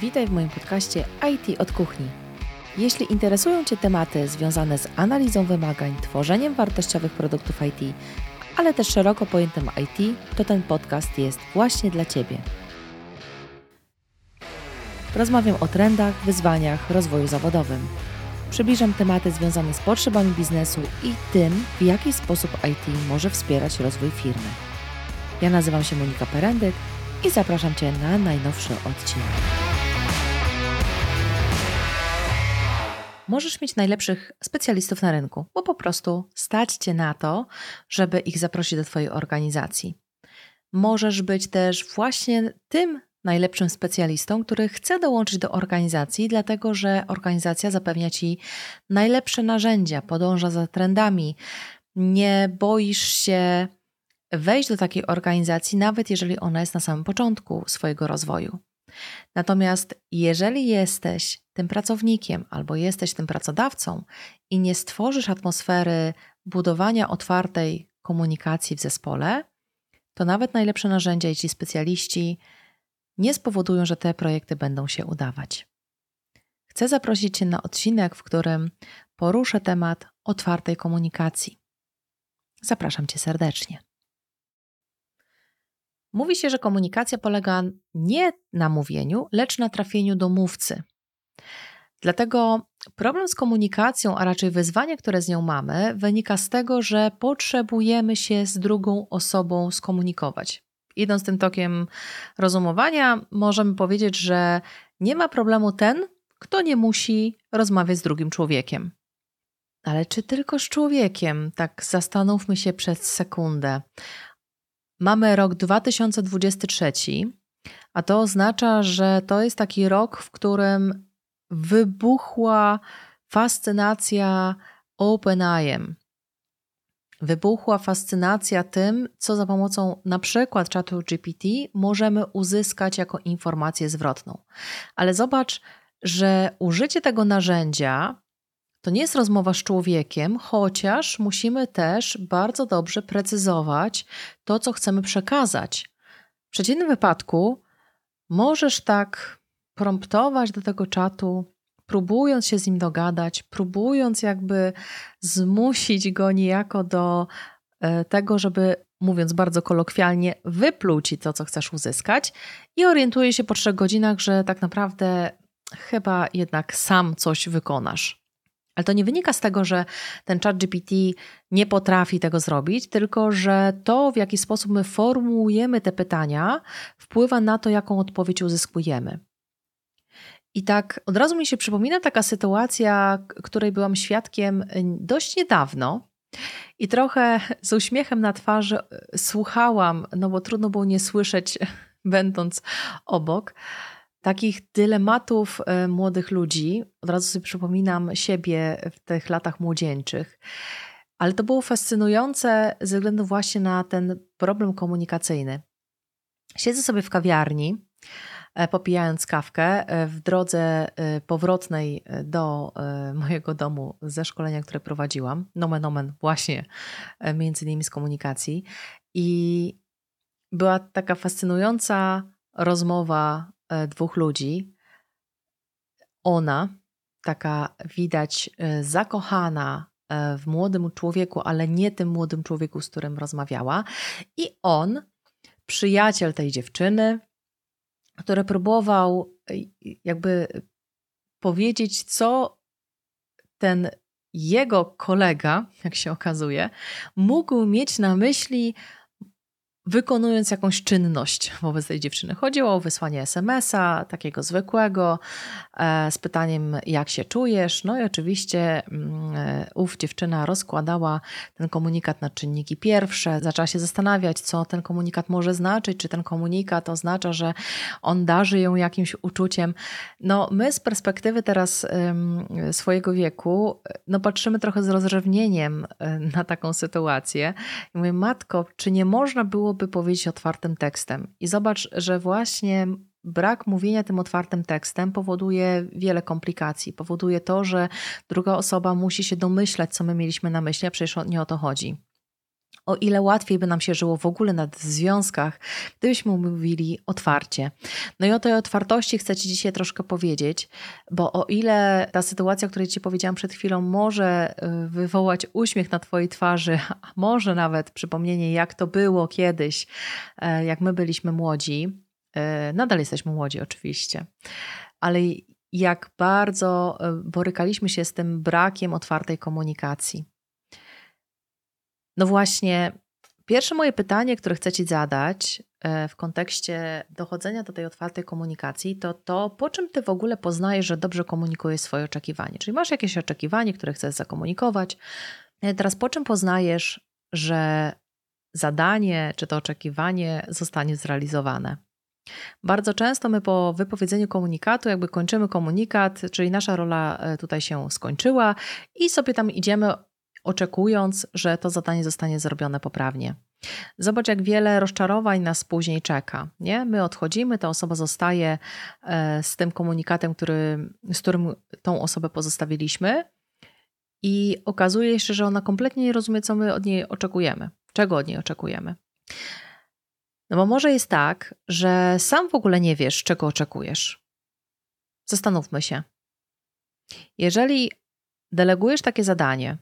Witaj w moim podcaście IT od kuchni. Jeśli interesują Cię tematy związane z analizą wymagań, tworzeniem wartościowych produktów IT, ale też szeroko pojętym IT, to ten podcast jest właśnie dla Ciebie. Rozmawiam o trendach, wyzwaniach, rozwoju zawodowym. Przybliżam tematy związane z potrzebami biznesu i tym, w jaki sposób IT może wspierać rozwój firmy. Ja nazywam się Monika Perendyk i zapraszam Cię na najnowszy odcinek. Możesz mieć najlepszych specjalistów na rynku, bo po prostu stać Cię na to, żeby ich zaprosić do Twojej organizacji. Możesz być też właśnie tym najlepszym specjalistą, który chce dołączyć do organizacji, dlatego że organizacja zapewnia Ci najlepsze narzędzia, podąża za trendami. Nie boisz się wejść do takiej organizacji, nawet jeżeli ona jest na samym początku swojego rozwoju. Natomiast jeżeli jesteś tym pracownikiem albo jesteś tym pracodawcą i nie stworzysz atmosfery budowania otwartej komunikacji w zespole, to nawet najlepsze narzędzia i ci specjaliści nie spowodują, że te projekty będą się udawać. Chcę zaprosić Cię na odcinek, w którym poruszę temat otwartej komunikacji. Zapraszam Cię serdecznie. Mówi się, że komunikacja polega nie na mówieniu, lecz na trafieniu do mówcy. Dlatego problem z komunikacją, a raczej wyzwanie, które z nią mamy, wynika z tego, że potrzebujemy się z drugą osobą skomunikować. Idąc tym tokiem rozumowania, możemy powiedzieć, że nie ma problemu ten, kto nie musi rozmawiać z drugim człowiekiem. Ale czy tylko z człowiekiem? Tak zastanówmy się przez sekundę. Mamy rok 2023, a to oznacza, że to jest taki rok, w którym wybuchła fascynacja OpenAIem. Wybuchła fascynacja tym, co za pomocą na przykład czatu GPT możemy uzyskać jako informację zwrotną. Ale zobacz, że użycie tego narzędzia to nie jest rozmowa z człowiekiem, chociaż musimy też bardzo dobrze precyzować to, co chcemy przekazać. W przeciwnym wypadku możesz tak promptować do tego czatu, próbując się z nim dogadać, próbując jakby zmusić go niejako do e, tego, żeby mówiąc bardzo kolokwialnie, wypluł ci to, co chcesz uzyskać i orientuje się po trzech godzinach, że tak naprawdę chyba jednak sam coś wykonasz. Ale to nie wynika z tego, że ten chat GPT nie potrafi tego zrobić, tylko że to, w jaki sposób my formułujemy te pytania, wpływa na to, jaką odpowiedź uzyskujemy. I tak od razu mi się przypomina taka sytuacja, której byłam świadkiem dość niedawno. I trochę z uśmiechem na twarzy słuchałam, no bo trudno było nie słyszeć, będąc obok takich dylematów e, młodych ludzi. Od razu sobie przypominam siebie w tych latach młodzieńczych. Ale to było fascynujące ze względu właśnie na ten problem komunikacyjny. Siedzę sobie w kawiarni, popijając kawkę e, w drodze powrotnej do mojego domu ze szkolenia, które prowadziłam. Nomen omen właśnie między innymi z komunikacji. I była taka fascynująca rozmowa E, dwóch ludzi. Ona, taka widać e, zakochana e, w młodym człowieku, ale nie tym młodym człowieku, z którym rozmawiała, i on, przyjaciel tej dziewczyny, który próbował jakby powiedzieć, co ten jego kolega, jak się okazuje, mógł mieć na myśli wykonując jakąś czynność wobec tej dziewczyny. Chodziło o wysłanie SMS-a, takiego zwykłego, e, z pytaniem, jak się czujesz. No i oczywiście mm, e, ów dziewczyna rozkładała ten komunikat na czynniki pierwsze, zaczęła się zastanawiać, co ten komunikat może znaczyć, czy ten komunikat oznacza, że on darzy ją jakimś uczuciem. No, my z perspektywy teraz swojego wieku, no patrzymy trochę z rozrzewnieniem e, na taką sytuację i mówię, matko, czy nie można było by powiedzieć otwartym tekstem. I zobacz, że właśnie brak mówienia tym otwartym tekstem powoduje wiele komplikacji. Powoduje to, że druga osoba musi się domyślać, co my mieliśmy na myśli, a przecież nie o to chodzi. O ile łatwiej by nam się żyło w ogóle na związkach, gdybyśmy mówili otwarcie. No i o tej otwartości chcę Ci dzisiaj troszkę powiedzieć, bo o ile ta sytuacja, o której Ci powiedziałam przed chwilą, może y, wywołać uśmiech na Twojej twarzy, a może nawet przypomnienie, jak to było kiedyś, e, jak my byliśmy młodzi, e, nadal jesteśmy młodzi oczywiście, ale jak bardzo e, borykaliśmy się z tym brakiem otwartej komunikacji. No właśnie, pierwsze moje pytanie, które chcę Ci zadać e, w kontekście dochodzenia do tej otwartej komunikacji, to to, po czym Ty w ogóle poznajesz, że dobrze komunikujesz swoje oczekiwanie. Czyli masz jakieś oczekiwanie, które chcesz zakomunikować. E, teraz po czym poznajesz, że zadanie czy to oczekiwanie zostanie zrealizowane? Bardzo często my po wypowiedzeniu komunikatu, jakby kończymy komunikat, czyli nasza rola e, tutaj się skończyła i sobie tam idziemy, oczekując, że to zadanie zostanie zrobione poprawnie. Zobacz, jak wiele rozczarowań nas później czeka. Nie? My odchodzimy, ta osoba zostaje e, z tym komunikatem, który, z którym tą osobę pozostawiliśmy, i okazuje się, że ona kompletnie nie rozumie, co my od niej oczekujemy, czego od niej oczekujemy. No bo może jest tak, że sam w ogóle nie wiesz, czego oczekujesz. Zastanówmy się. Jeżeli delegujesz takie zadanie,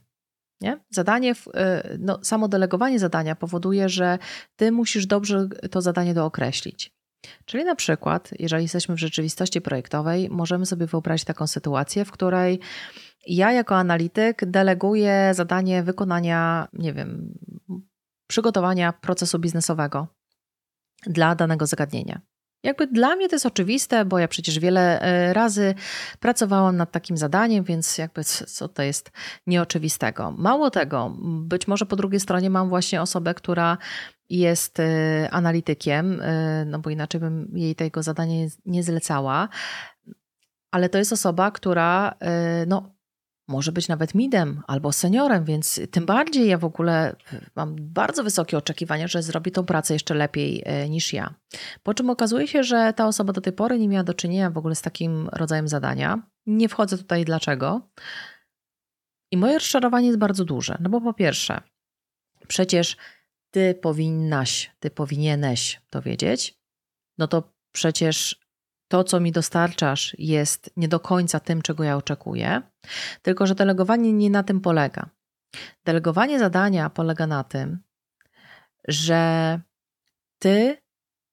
nie? Zadanie, y, no, samo delegowanie zadania powoduje, że ty musisz dobrze to zadanie dookreślić. Czyli na przykład, jeżeli jesteśmy w rzeczywistości projektowej, możemy sobie wyobrazić taką sytuację, w której ja jako analityk deleguję zadanie wykonania, nie wiem, przygotowania procesu biznesowego dla danego zagadnienia. Jakby dla mnie to jest oczywiste, bo ja przecież wiele e, razy pracowałam nad takim zadaniem, więc jakby co to jest nieoczywistego. Mało tego, być może po drugiej stronie mam właśnie osobę, która jest e, analitykiem, e, no bo inaczej bym jej tego zadania nie zlecała, ale to jest osoba, która no, może być nawet midem albo seniorem, więc tym bardziej ja w ogóle mam bardzo wysokie oczekiwania, że zrobi tą pracę jeszcze lepiej e, niż ja. Po czym okazuje się, że ta osoba do tej pory nie miała do czynienia w ogóle z takim rodzajem zadania. Nie wchodzę tutaj dlaczego. I moje rozczarowanie jest bardzo duże. No bo po pierwsze, przecież ty powinnaś, ty powinieneś to wiedzieć. No to przecież to, co mi dostarczasz, jest nie do końca tym, czego ja oczekuję, tylko że delegowanie nie na tym polega. Delegowanie zadania polega na tym, że ty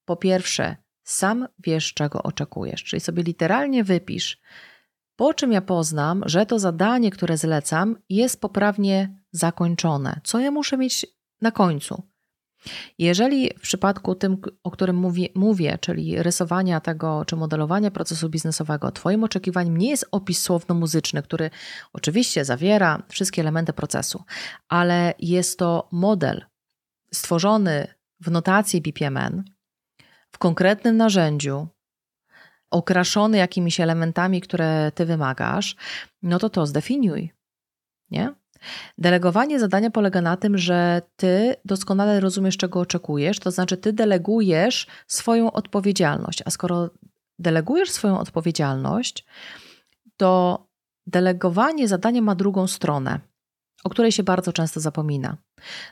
po pierwsze sam wiesz, czego oczekujesz, czyli sobie literalnie wypisz, po czym ja poznam, że to zadanie, które zlecam, jest poprawnie zakończone. Co ja muszę mieć na końcu? Jeżeli w przypadku tym, o którym mówię, mówię, czyli rysowania tego czy modelowania procesu biznesowego, Twoim oczekiwaniem nie jest opis słowno-muzyczny, który oczywiście zawiera wszystkie elementy procesu, ale jest to model stworzony w notacji BPMN, w konkretnym narzędziu, okraszony jakimiś elementami, które Ty wymagasz, no to to zdefiniuj. Nie? Delegowanie zadania polega na tym, że ty doskonale rozumiesz, czego oczekujesz, to znaczy ty delegujesz swoją odpowiedzialność. A skoro delegujesz swoją odpowiedzialność, to delegowanie zadania ma drugą stronę, o której się bardzo często zapomina.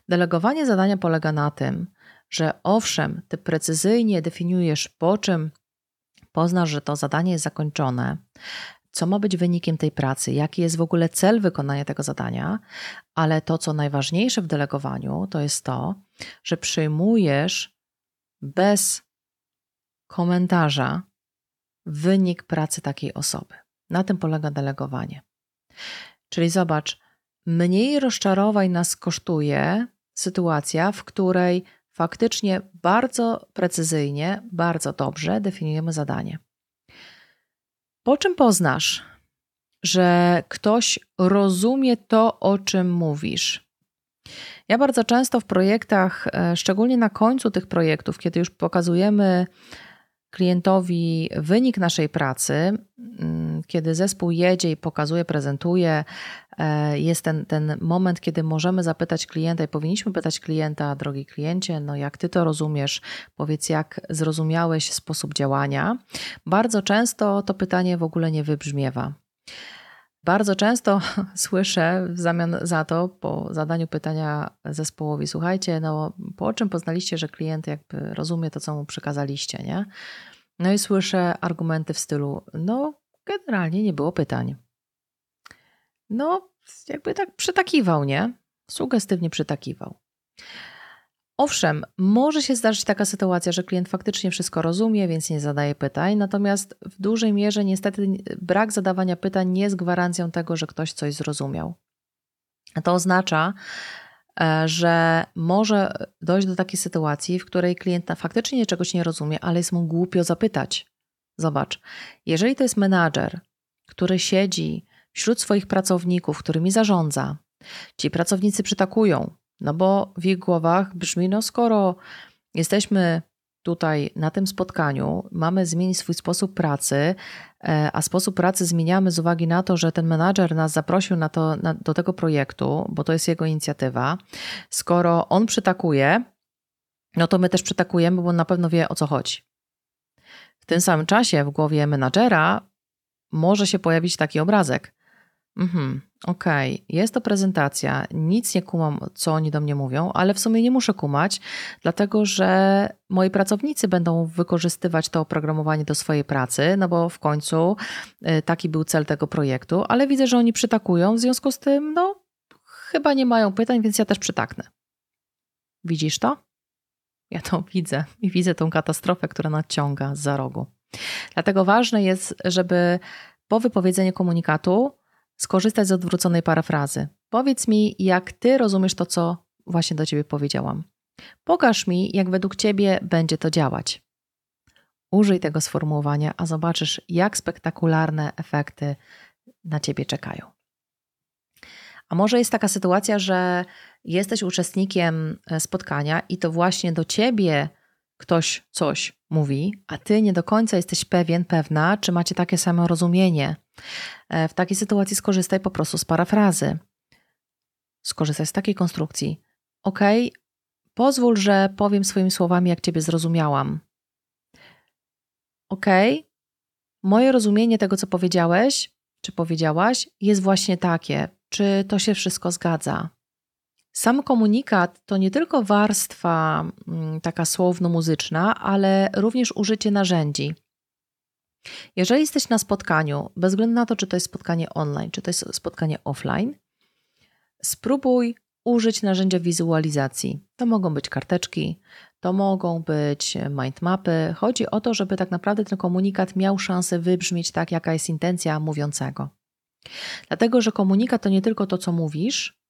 Delegowanie zadania polega na tym, że owszem, ty precyzyjnie definiujesz, po czym poznasz, że to zadanie jest zakończone, co ma być wynikiem tej pracy, jaki jest w ogóle cel wykonania tego zadania, ale to, co najważniejsze w delegowaniu, to jest to, że przyjmujesz bez komentarza wynik pracy takiej osoby. Na tym polega delegowanie. Czyli zobacz, mniej rozczarowań nas kosztuje sytuacja, w której faktycznie bardzo precyzyjnie, bardzo dobrze definiujemy zadanie. Po czym poznasz, że ktoś rozumie to, o czym mówisz? Ja bardzo często w projektach, e, szczególnie na końcu tych projektów, kiedy już pokazujemy klientowi wynik naszej pracy, mm, kiedy zespół jedzie i pokazuje, prezentuje, e, jest ten, ten moment, kiedy możemy zapytać klienta i powinniśmy pytać klienta, drogi kliencie, no jak ty to rozumiesz, powiedz jak zrozumiałeś sposób działania. Bardzo często to pytanie w ogóle nie wybrzmiewa. Bardzo często słyszę w zamian za to, po zadaniu pytania zespołowi, słuchajcie, no po czym poznaliście, że klient jakby rozumie to, co mu przekazaliście, nie? No i słyszę argumenty w stylu, no generalnie nie było pytań. No, jakby tak przytakiwał, nie? Sugestywnie przytakiwał. Owszem, może się zdarzyć taka sytuacja, że klient faktycznie wszystko rozumie, więc nie zadaje pytań, natomiast w dużej mierze niestety brak zadawania pytań nie jest gwarancją tego, że ktoś coś zrozumiał. To oznacza, e, że może dojść do takiej sytuacji, w której klient faktycznie czegoś nie rozumie, ale jest mu głupio zapytać. Zobacz, jeżeli to jest menadżer, który siedzi wśród swoich pracowników, którymi zarządza, ci pracownicy przytakują, no bo w ich głowach brzmi, no skoro jesteśmy tutaj na tym spotkaniu, mamy zmienić swój sposób pracy, e, a sposób pracy zmieniamy z uwagi na to, że ten menadżer nas zaprosił na to, na, do tego projektu, bo to jest jego inicjatywa. Skoro on przytakuje, no to my też przytakujemy, bo on na pewno wie o co chodzi. W tym samym czasie w głowie menadżera może się pojawić taki obrazek. Mhm, okej, okay. jest to prezentacja, nic nie kumam, co oni do mnie mówią, ale w sumie nie muszę kumać, dlatego że moi pracownicy będą wykorzystywać to oprogramowanie do swojej pracy, no bo w końcu y, taki był cel tego projektu, ale widzę, że oni przytakują, w związku z tym, no, chyba nie mają pytań, więc ja też przytaknę. Widzisz to? Ja to widzę i widzę tą katastrofę, która nadciąga za rogu. Dlatego ważne jest, żeby po wypowiedzeniu komunikatu skorzystać z odwróconej parafrazy. Powiedz mi, jak ty rozumiesz to, co właśnie do ciebie powiedziałam. Pokaż mi, jak według ciebie będzie to działać. Użyj tego sformułowania, a zobaczysz, jak spektakularne efekty na ciebie czekają. A może jest taka sytuacja, że jesteś uczestnikiem e, spotkania i to właśnie do ciebie ktoś coś mówi, a ty nie do końca jesteś pewien, pewna, czy macie takie samo rozumienie. E, w takiej sytuacji skorzystaj po prostu z parafrazy. Skorzystaj z takiej konstrukcji. Ok, pozwól, że powiem swoimi słowami, jak ciebie zrozumiałam. Ok, moje rozumienie tego, co powiedziałeś, czy powiedziałaś, jest właśnie takie. Czy to się wszystko zgadza? Sam komunikat to nie tylko warstwa mm, taka słowno-muzyczna, ale również użycie narzędzi. Jeżeli jesteś na spotkaniu, bez względu na to, czy to jest spotkanie online, czy to jest spotkanie offline, spróbuj użyć narzędzia wizualizacji. To mogą być karteczki, to mogą być mindmapy. Chodzi o to, żeby tak naprawdę ten komunikat miał szansę wybrzmieć tak, jaka jest intencja mówiącego. Dlatego, że komunikat to nie tylko to, co mówisz,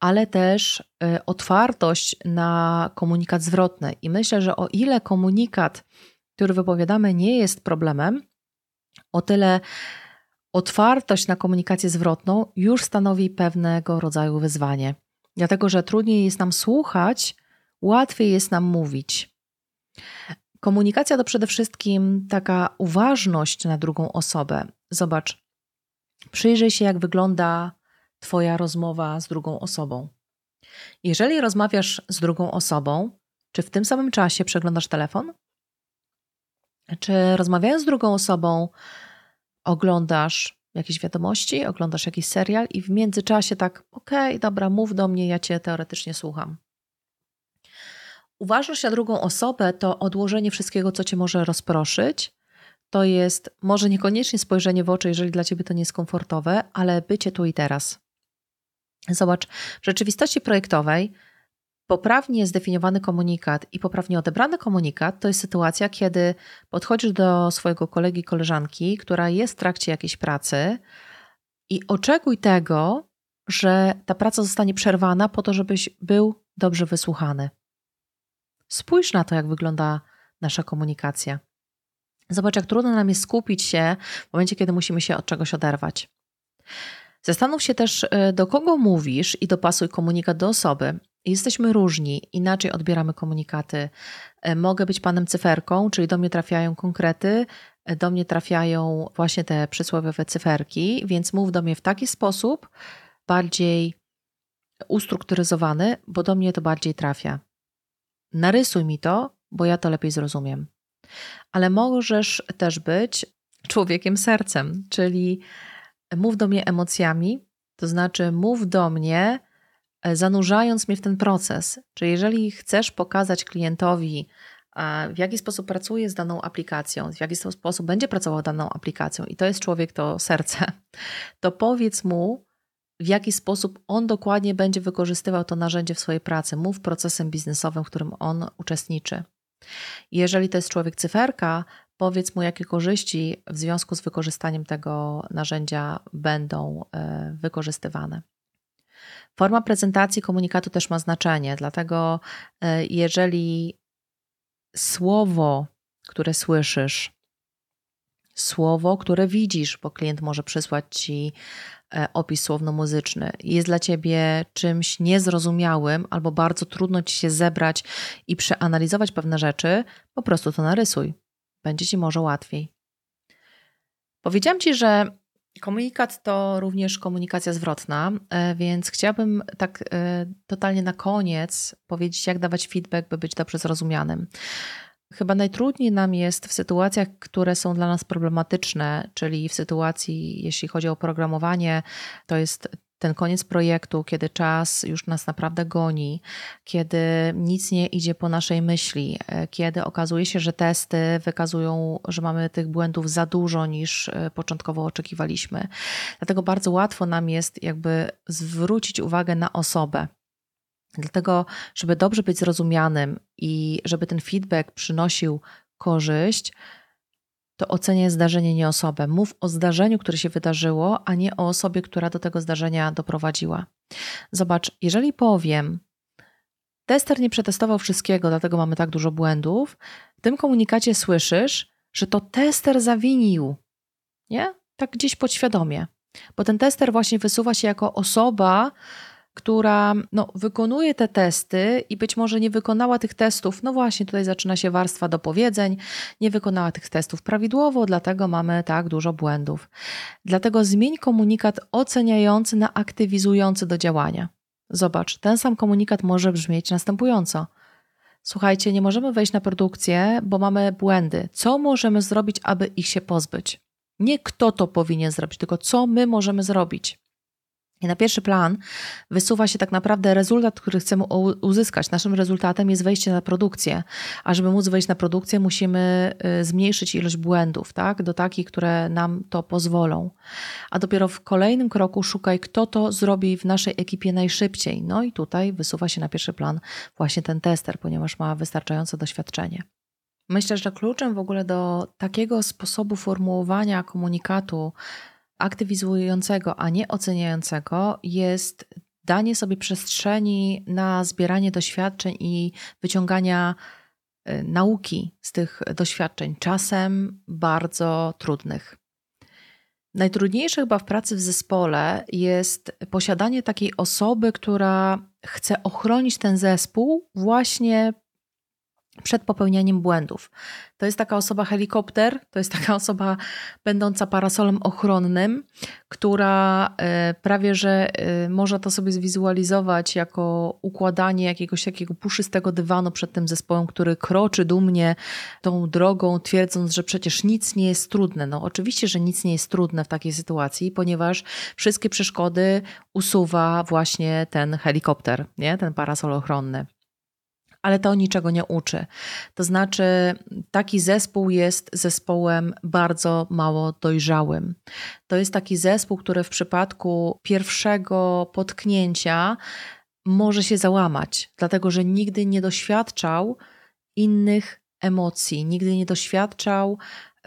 ale też y, otwartość na komunikat zwrotny. I myślę, że o ile komunikat, który wypowiadamy, nie jest problemem, o tyle otwartość na komunikację zwrotną już stanowi pewnego rodzaju wyzwanie. Dlatego, że trudniej jest nam słuchać, łatwiej jest nam mówić. Komunikacja to przede wszystkim taka uważność na drugą osobę. Zobacz, przyjrzyj się, jak wygląda Twoja rozmowa z drugą osobą. Jeżeli rozmawiasz z drugą osobą, czy w tym samym czasie przeglądasz telefon? Czy rozmawiając z drugą osobą, oglądasz jakieś wiadomości, oglądasz jakiś serial i w międzyczasie tak, okej, okay, dobra, mów do mnie, ja cię teoretycznie słucham. Uważność na drugą osobę to odłożenie wszystkiego, co cię może rozproszyć. To jest może niekoniecznie spojrzenie w oczy, jeżeli dla ciebie to nie jest komfortowe, ale bycie tu i teraz. Zobacz, w rzeczywistości projektowej poprawnie zdefiniowany komunikat i poprawnie odebrany komunikat to jest sytuacja, kiedy podchodzisz do swojego kolegi, koleżanki, która jest w trakcie jakiejś pracy i oczekuj tego, że ta praca zostanie przerwana po to, żebyś był dobrze wysłuchany. Spójrz na to, jak wygląda nasza komunikacja. Zobacz, jak trudno nam jest skupić się w momencie, kiedy musimy się od czegoś oderwać. Zastanów się też, e, do kogo mówisz i dopasuj komunikat do osoby. Jesteśmy różni, inaczej odbieramy komunikaty. E, mogę być panem cyferką, czyli do mnie trafiają konkrety, e, do mnie trafiają właśnie te przysłowiowe cyferki, więc mów do mnie w taki sposób, bardziej ustrukturyzowany, bo do mnie to bardziej trafia. Narysuj mi to, bo ja to lepiej zrozumiem. Ale możesz też być człowiekiem sercem, czyli mów do mnie emocjami, to znaczy mów do mnie, e, zanurzając mnie w ten proces. Czyli jeżeli chcesz pokazać klientowi, w jaki sposób pracuje z daną aplikacją, w jaki sposób będzie pracował daną aplikacją, i to jest człowiek, to serce, to powiedz mu, w jaki sposób on dokładnie będzie wykorzystywał to narzędzie w swojej pracy. Mów procesem biznesowym, w którym on uczestniczy. Jeżeli to jest człowiek cyferka, powiedz mu, jakie korzyści w związku z wykorzystaniem tego narzędzia będą e, wykorzystywane. Forma prezentacji komunikatu też ma znaczenie, dlatego e, jeżeli słowo, które słyszysz, słowo, które widzisz, bo klient może przysłać ci e, opis słowno-muzyczny, jest dla ciebie czymś niezrozumiałym albo bardzo trudno ci się zebrać i przeanalizować pewne rzeczy, po prostu to narysuj. Będzie ci może łatwiej. Powiedziałam ci, że komunikat to również komunikacja zwrotna, e, więc chciałabym tak e, totalnie na koniec powiedzieć, jak dawać feedback, by być dobrze zrozumianym. Chyba najtrudniej nam jest w sytuacjach, które są dla nas problematyczne, czyli w sytuacji, jeśli chodzi o programowanie, to jest ten koniec projektu, kiedy czas już nas naprawdę goni, kiedy nic nie idzie po naszej myśli, e, kiedy okazuje się, że testy wykazują, że mamy tych błędów za dużo niż e, początkowo oczekiwaliśmy. Dlatego bardzo łatwo nam jest jakby zwrócić uwagę na osobę. Dlatego, żeby dobrze być zrozumianym i żeby ten feedback przynosił korzyść, to oceniaj zdarzenie, nie osobę. Mów o zdarzeniu, które się wydarzyło, a nie o osobie, która do tego zdarzenia doprowadziła. Zobacz, jeżeli powiem, tester nie przetestował wszystkiego, dlatego mamy tak dużo błędów, w tym komunikacie słyszysz, że to tester zawinił. Nie? Tak gdzieś podświadomie. Bo ten tester właśnie wysuwa się jako osoba, która no, wykonuje te testy i być może nie wykonała tych testów. No właśnie, tutaj zaczyna się warstwa dopowiedzeń, nie wykonała tych testów prawidłowo, dlatego mamy tak dużo błędów. Dlatego zmień komunikat oceniający na aktywizujący do działania. Zobacz, ten sam komunikat może brzmieć następująco. Słuchajcie, nie możemy wejść na produkcję, bo mamy błędy. Co możemy zrobić, aby ich się pozbyć? Nie kto to powinien zrobić, tylko co my możemy zrobić. I na pierwszy plan wysuwa się tak naprawdę rezultat, który chcemy uzyskać. Naszym rezultatem jest wejście na produkcję, a żeby móc wejść na produkcję, musimy y, zmniejszyć ilość błędów, tak, do takich, które nam to pozwolą. A dopiero w kolejnym kroku szukaj, kto to zrobi w naszej ekipie najszybciej. No i tutaj wysuwa się na pierwszy plan właśnie ten tester, ponieważ ma wystarczające doświadczenie. Myślę, że kluczem w ogóle do takiego sposobu formułowania komunikatu aktywizującego, a nie oceniającego jest danie sobie przestrzeni na zbieranie doświadczeń i wyciągania y, nauki z tych doświadczeń, czasem bardzo trudnych. Najtrudniejsze chyba w pracy w zespole jest posiadanie takiej osoby, która chce ochronić ten zespół właśnie przed popełnianiem błędów. To jest taka osoba helikopter, to jest taka osoba będąca parasolem ochronnym, która e, prawie że e, można to sobie zwizualizować jako układanie jakiegoś takiego puszystego dywanu przed tym zespołem, który kroczy dumnie tą drogą, twierdząc, że przecież nic nie jest trudne. No oczywiście, że nic nie jest trudne w takiej sytuacji, ponieważ wszystkie przeszkody usuwa właśnie ten helikopter, nie? ten parasol ochronny ale to niczego nie uczy. To znaczy, taki zespół jest zespołem bardzo mało dojrzałym. To jest taki zespół, który w przypadku pierwszego potknięcia może się załamać, dlatego że nigdy nie doświadczał innych emocji, nigdy nie doświadczał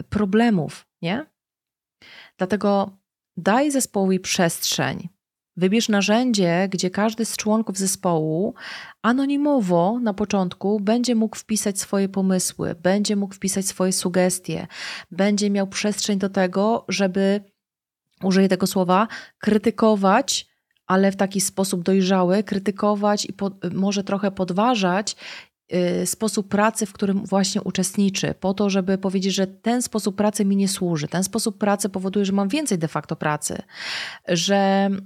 problemów, nie? Dlatego daj zespołowi przestrzeń, Wybierz narzędzie, gdzie każdy z członków zespołu anonimowo na początku będzie mógł wpisać swoje pomysły, będzie mógł wpisać swoje sugestie, będzie miał przestrzeń do tego, żeby, użyję tego słowa, krytykować, ale w taki sposób dojrzały, krytykować i po, może trochę podważać sposób pracy, w którym właśnie uczestniczy, po to, żeby powiedzieć, że ten sposób pracy mi nie służy, ten sposób pracy powoduje, że mam więcej de facto pracy, że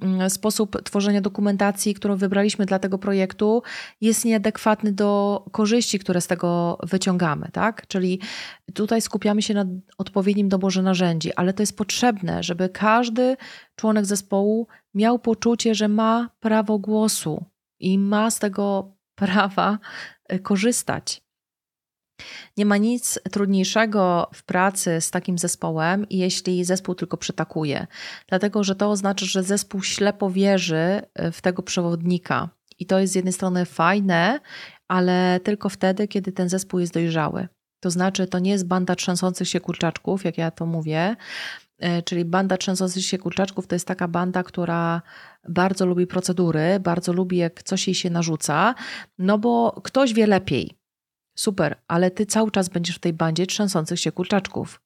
mm, sposób tworzenia dokumentacji, którą wybraliśmy dla tego projektu, jest nieadekwatny do korzyści, które z tego wyciągamy, tak? Czyli tutaj skupiamy się na odpowiednim doborze narzędzi, ale to jest potrzebne, żeby każdy członek zespołu miał poczucie, że ma prawo głosu i ma z tego prawa y, korzystać. Nie ma nic trudniejszego w pracy z takim zespołem, jeśli zespół tylko przytakuje, dlatego że to oznacza, że zespół ślepo wierzy y, w tego przewodnika. I to jest z jednej strony fajne, ale tylko wtedy, kiedy ten zespół jest dojrzały. To znaczy, to nie jest banda trzęsących się kurczaczków, jak ja to mówię, y, czyli banda trzęsących się kurczaczków to jest taka banda, która bardzo lubi procedury, bardzo lubi jak coś jej się narzuca, no bo ktoś wie lepiej. Super, ale ty cały czas będziesz w tej bandzie trzęsących się kurczaczków.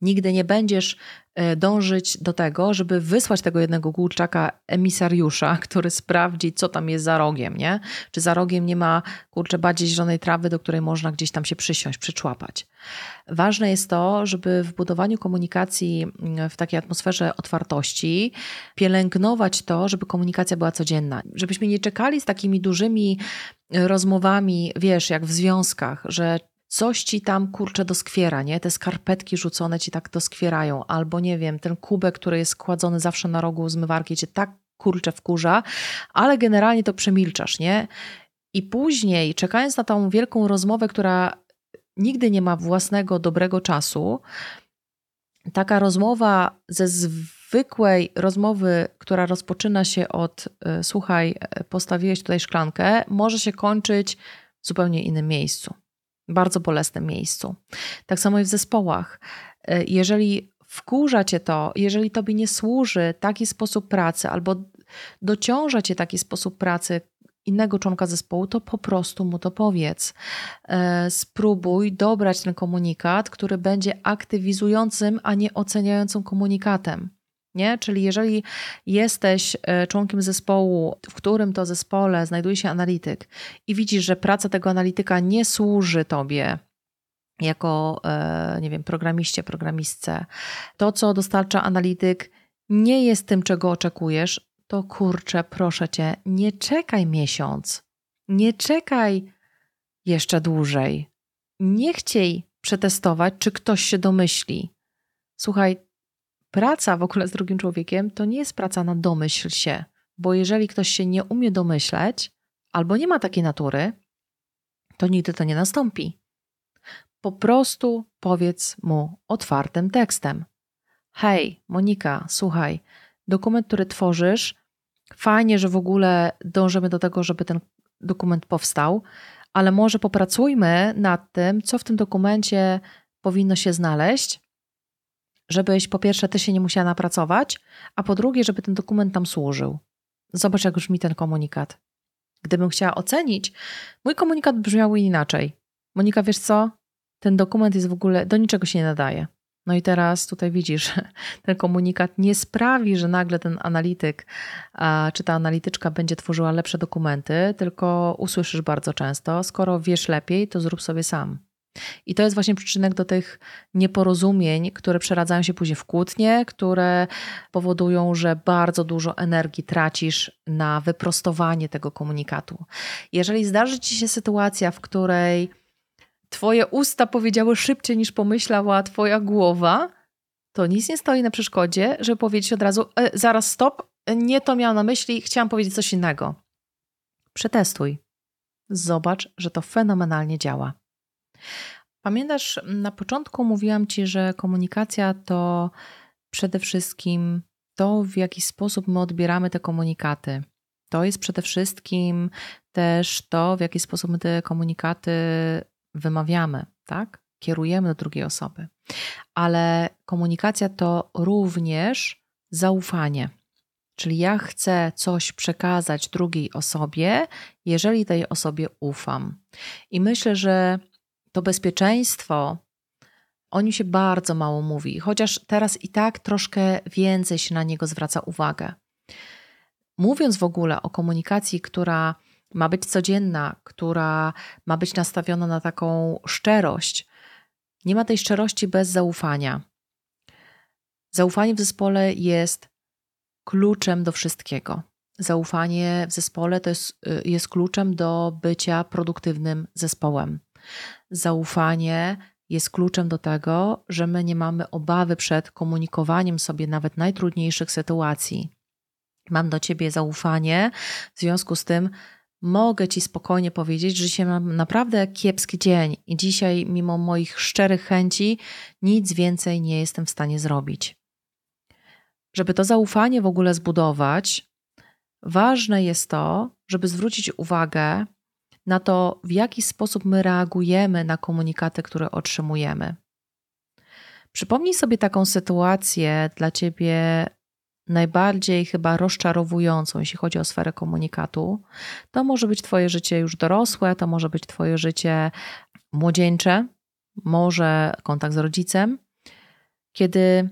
Nigdy nie będziesz e, dążyć do tego, żeby wysłać tego jednego kurczaka emisariusza, który sprawdzi, co tam jest za rogiem, nie? Czy za rogiem nie ma, kurczę, bardziej zielonej trawy, do której można gdzieś tam się przysiąść, przyczłapać. Ważne jest to, żeby w budowaniu komunikacji mm, w takiej atmosferze otwartości pielęgnować to, żeby komunikacja była codzienna. Żebyśmy nie czekali z takimi dużymi rozmowami, wiesz, jak w związkach, że coś ci tam kurczę doskwiera, nie? Te skarpetki rzucone ci tak doskwierają, albo nie wiem, ten kubek, który jest kładzony zawsze na rogu zmywarki cię tak kurczę wkurza, ale generalnie to przemilczasz, nie? I później, czekając na tą wielką rozmowę, która nigdy nie ma własnego dobrego czasu, taka rozmowa ze zwykłej rozmowy, która rozpoczyna się od y, słuchaj, postawiłeś tutaj szklankę, może się kończyć w zupełnie innym miejscu bardzo bolesnym miejscu. Tak samo i w zespołach. E, jeżeli wkurza cię to, jeżeli tobie nie służy taki sposób pracy albo dociąża cię taki sposób pracy innego członka zespołu, to po prostu mu to powiedz. E, spróbuj dobrać ten komunikat, który będzie aktywizującym, a nie oceniającym komunikatem. Nie? Czyli jeżeli jesteś e, członkiem zespołu, w którym to zespole znajduje się analityk i widzisz, że praca tego analityka nie służy tobie jako, e, nie wiem, programiście, programistce, to co dostarcza analityk nie jest tym, czego oczekujesz, to kurczę, proszę cię, nie czekaj miesiąc, nie czekaj jeszcze dłużej. Nie chciej przetestować, czy ktoś się domyśli. Słuchaj, praca w ogóle z drugim człowiekiem to nie jest praca na domyśl się, bo jeżeli ktoś się nie umie domyśleć albo nie ma takiej natury, to nigdy to nie nastąpi. Po prostu powiedz mu otwartym tekstem: Hej, Monika, słuchaj, dokument, który tworzysz, fajnie, że w ogóle dążymy do tego, żeby ten dokument powstał, ale może popracujmy nad tym, co w tym dokumencie powinno się znaleźć, żebyś po pierwsze ty się nie musiała napracować, a po drugie, żeby ten dokument tam służył. Zobacz, jak brzmi ten komunikat. Gdybym chciała ocenić, mój komunikat brzmiał inaczej. Monika, wiesz co? Ten dokument jest w ogóle do niczego się nie nadaje. No i teraz tutaj widzisz, ten komunikat nie sprawi, że nagle ten analityk czy ta analityczka będzie tworzyła lepsze dokumenty, tylko usłyszysz bardzo często, skoro wiesz lepiej, to zrób sobie sam. I to jest właśnie przyczynek do tych nieporozumień, które przeradzają się później w kłótnie, które powodują, że bardzo dużo energii tracisz na wyprostowanie tego komunikatu. Jeżeli zdarzy ci się sytuacja, w której Twoje usta powiedziały szybciej niż pomyślała Twoja głowa, to nic nie stoi na przeszkodzie, żeby powiedzieć od razu: e, zaraz, stop, nie to miałam na myśli, chciałam powiedzieć coś innego. Przetestuj. Zobacz, że to fenomenalnie działa. Pamiętasz, na początku mówiłam Ci, że komunikacja to przede wszystkim to, w jaki sposób my odbieramy te komunikaty. To jest przede wszystkim też to, w jaki sposób my te komunikaty wymawiamy, tak? Kierujemy do drugiej osoby. Ale komunikacja to również zaufanie. Czyli ja chcę coś przekazać drugiej osobie, jeżeli tej osobie ufam. I myślę, że to bezpieczeństwo, o nim się bardzo mało mówi, chociaż teraz i tak troszkę więcej się na niego zwraca uwagę. Mówiąc w ogóle o komunikacji, która ma być codzienna, która ma być nastawiona na taką szczerość. Nie ma tej szczerości bez zaufania. Zaufanie w zespole jest kluczem do wszystkiego. Zaufanie w zespole to jest, y, jest kluczem do bycia produktywnym zespołem. Zaufanie jest kluczem do tego, że my nie mamy obawy przed komunikowaniem sobie nawet najtrudniejszych sytuacji. Mam do ciebie zaufanie, w związku z tym mogę ci spokojnie powiedzieć, że dzisiaj mam naprawdę kiepski dzień i dzisiaj, mimo moich szczerych chęci, nic więcej nie jestem w stanie zrobić. Żeby to zaufanie w ogóle zbudować, ważne jest to, żeby zwrócić uwagę na to, w jaki sposób my reagujemy na komunikaty, które otrzymujemy. Przypomnij sobie taką sytuację dla ciebie najbardziej chyba rozczarowującą, jeśli chodzi o sferę komunikatu. To może być Twoje życie już dorosłe, to może być Twoje życie młodzieńcze, może kontakt z rodzicem, kiedy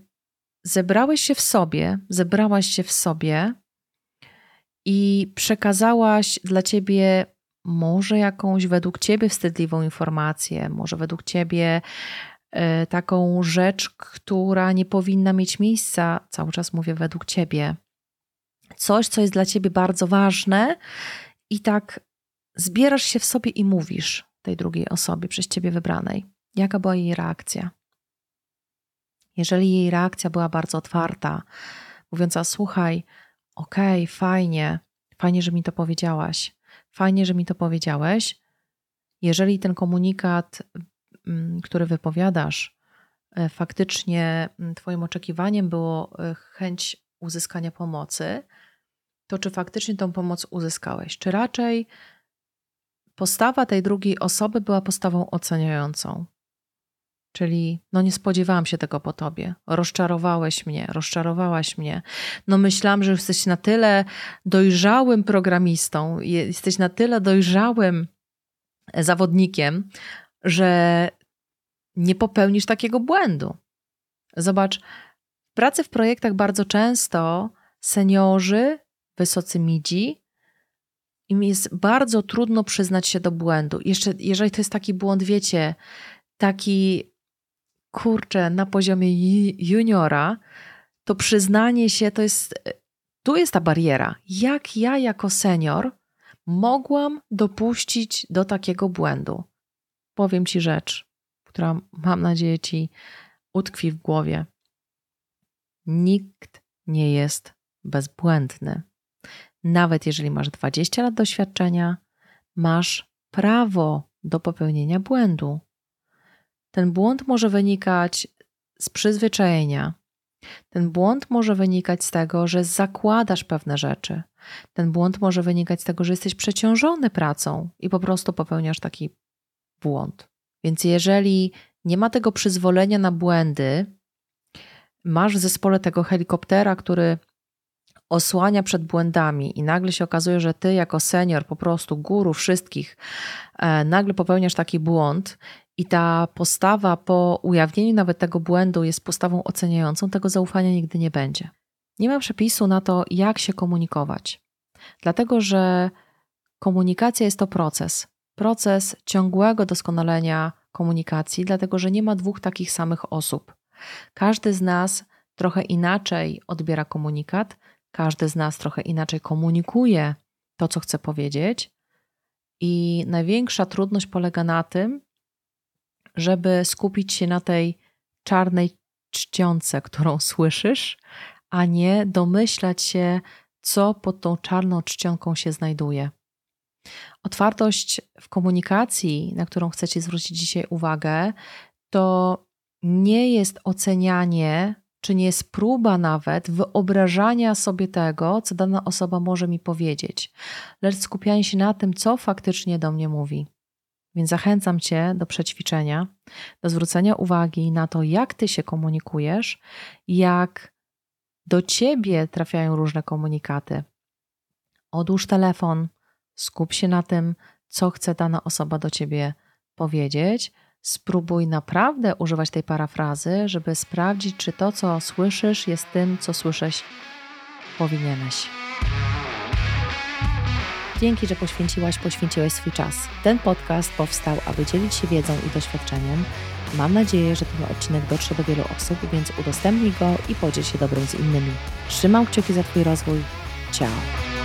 zebrałeś się w sobie, zebrałaś się w sobie i przekazałaś dla ciebie może jakąś według ciebie wstydliwą informację, może według ciebie e, taką rzecz, która nie powinna mieć miejsca, cały czas mówię według ciebie. Coś, co jest dla ciebie bardzo ważne, i tak zbierasz się w sobie i mówisz tej drugiej osobie, przez ciebie wybranej. Jaka była jej reakcja? Jeżeli jej reakcja była bardzo otwarta, mówiąca: Słuchaj, okej, okay, fajnie, fajnie, że mi to powiedziałaś, fajnie, że mi to powiedziałeś. Jeżeli ten komunikat, mm, który wypowiadasz, e, faktycznie mm, Twoim oczekiwaniem było e, chęć uzyskania pomocy, to czy faktycznie tą pomoc uzyskałeś? Czy raczej postawa tej drugiej osoby była postawą oceniającą? Czyli, no nie spodziewałam się tego po tobie. Rozczarowałeś mnie, rozczarowałaś mnie. No myślałam, że jesteś na tyle dojrzałym programistą, jesteś na tyle dojrzałym zawodnikiem, że nie popełnisz takiego błędu. Zobacz, w pracy w projektach bardzo często seniorzy, wysocy midzi, im jest bardzo trudno przyznać się do błędu. Jeszcze jeżeli to jest taki błąd, wiecie, taki kurczę, na poziomie juniora, to przyznanie się to jest, tu jest ta bariera. Jak ja jako senior mogłam dopuścić do takiego błędu? Powiem Ci rzecz, która mam nadzieję Ci utkwi w głowie. Nikt nie jest bezbłędny. Nawet jeżeli masz 20 lat doświadczenia, masz prawo do popełnienia błędu. Ten błąd może wynikać z przyzwyczajenia. Ten błąd może wynikać z tego, że zakładasz pewne rzeczy. Ten błąd może wynikać z tego, że jesteś przeciążony pracą i po prostu popełniasz taki błąd. Więc jeżeli nie ma tego przyzwolenia na błędy, masz w zespole tego helikoptera, który osłania przed błędami i nagle się okazuje, że ty jako senior, po prostu guru wszystkich, e, nagle popełniasz taki błąd i ta postawa po ujawnieniu nawet tego błędu jest postawą oceniającą, tego zaufania nigdy nie będzie. Nie ma przepisu na to, jak się komunikować, dlatego że komunikacja jest to proces. Proces ciągłego doskonalenia komunikacji, dlatego że nie ma dwóch takich samych osób. Każdy z nas trochę inaczej odbiera komunikat, każdy z nas trochę inaczej komunikuje to, co chce powiedzieć. I największa trudność polega na tym, żeby skupić się na tej czarnej czcionce, którą słyszysz, a nie domyślać się, co pod tą czarną czcionką się znajduje. Otwartość w komunikacji, na którą chcecie zwrócić dzisiaj uwagę, to nie jest ocenianie, czy nie jest próba nawet wyobrażania sobie tego, co dana osoba może mi powiedzieć, lecz skupianie się na tym, co faktycznie do mnie mówi. Więc zachęcam Cię do przećwiczenia, do zwrócenia uwagi na to, jak Ty się komunikujesz, jak do Ciebie trafiają różne komunikaty. Odłóż telefon, skup się na tym, co chce dana osoba do Ciebie powiedzieć. Spróbuj naprawdę używać tej parafrazy, żeby sprawdzić, czy to, co słyszysz, jest tym, co słyszeć powinieneś. Dzięki, że poświęciłaś, poświęciłeś swój czas. Ten podcast powstał, aby dzielić się wiedzą i doświadczeniem. Mam nadzieję, że ten odcinek dotrze do wielu osób, więc udostępnij go i podziel się dobrym z innymi. Trzymam kciuki za Twój rozwój. Ciao.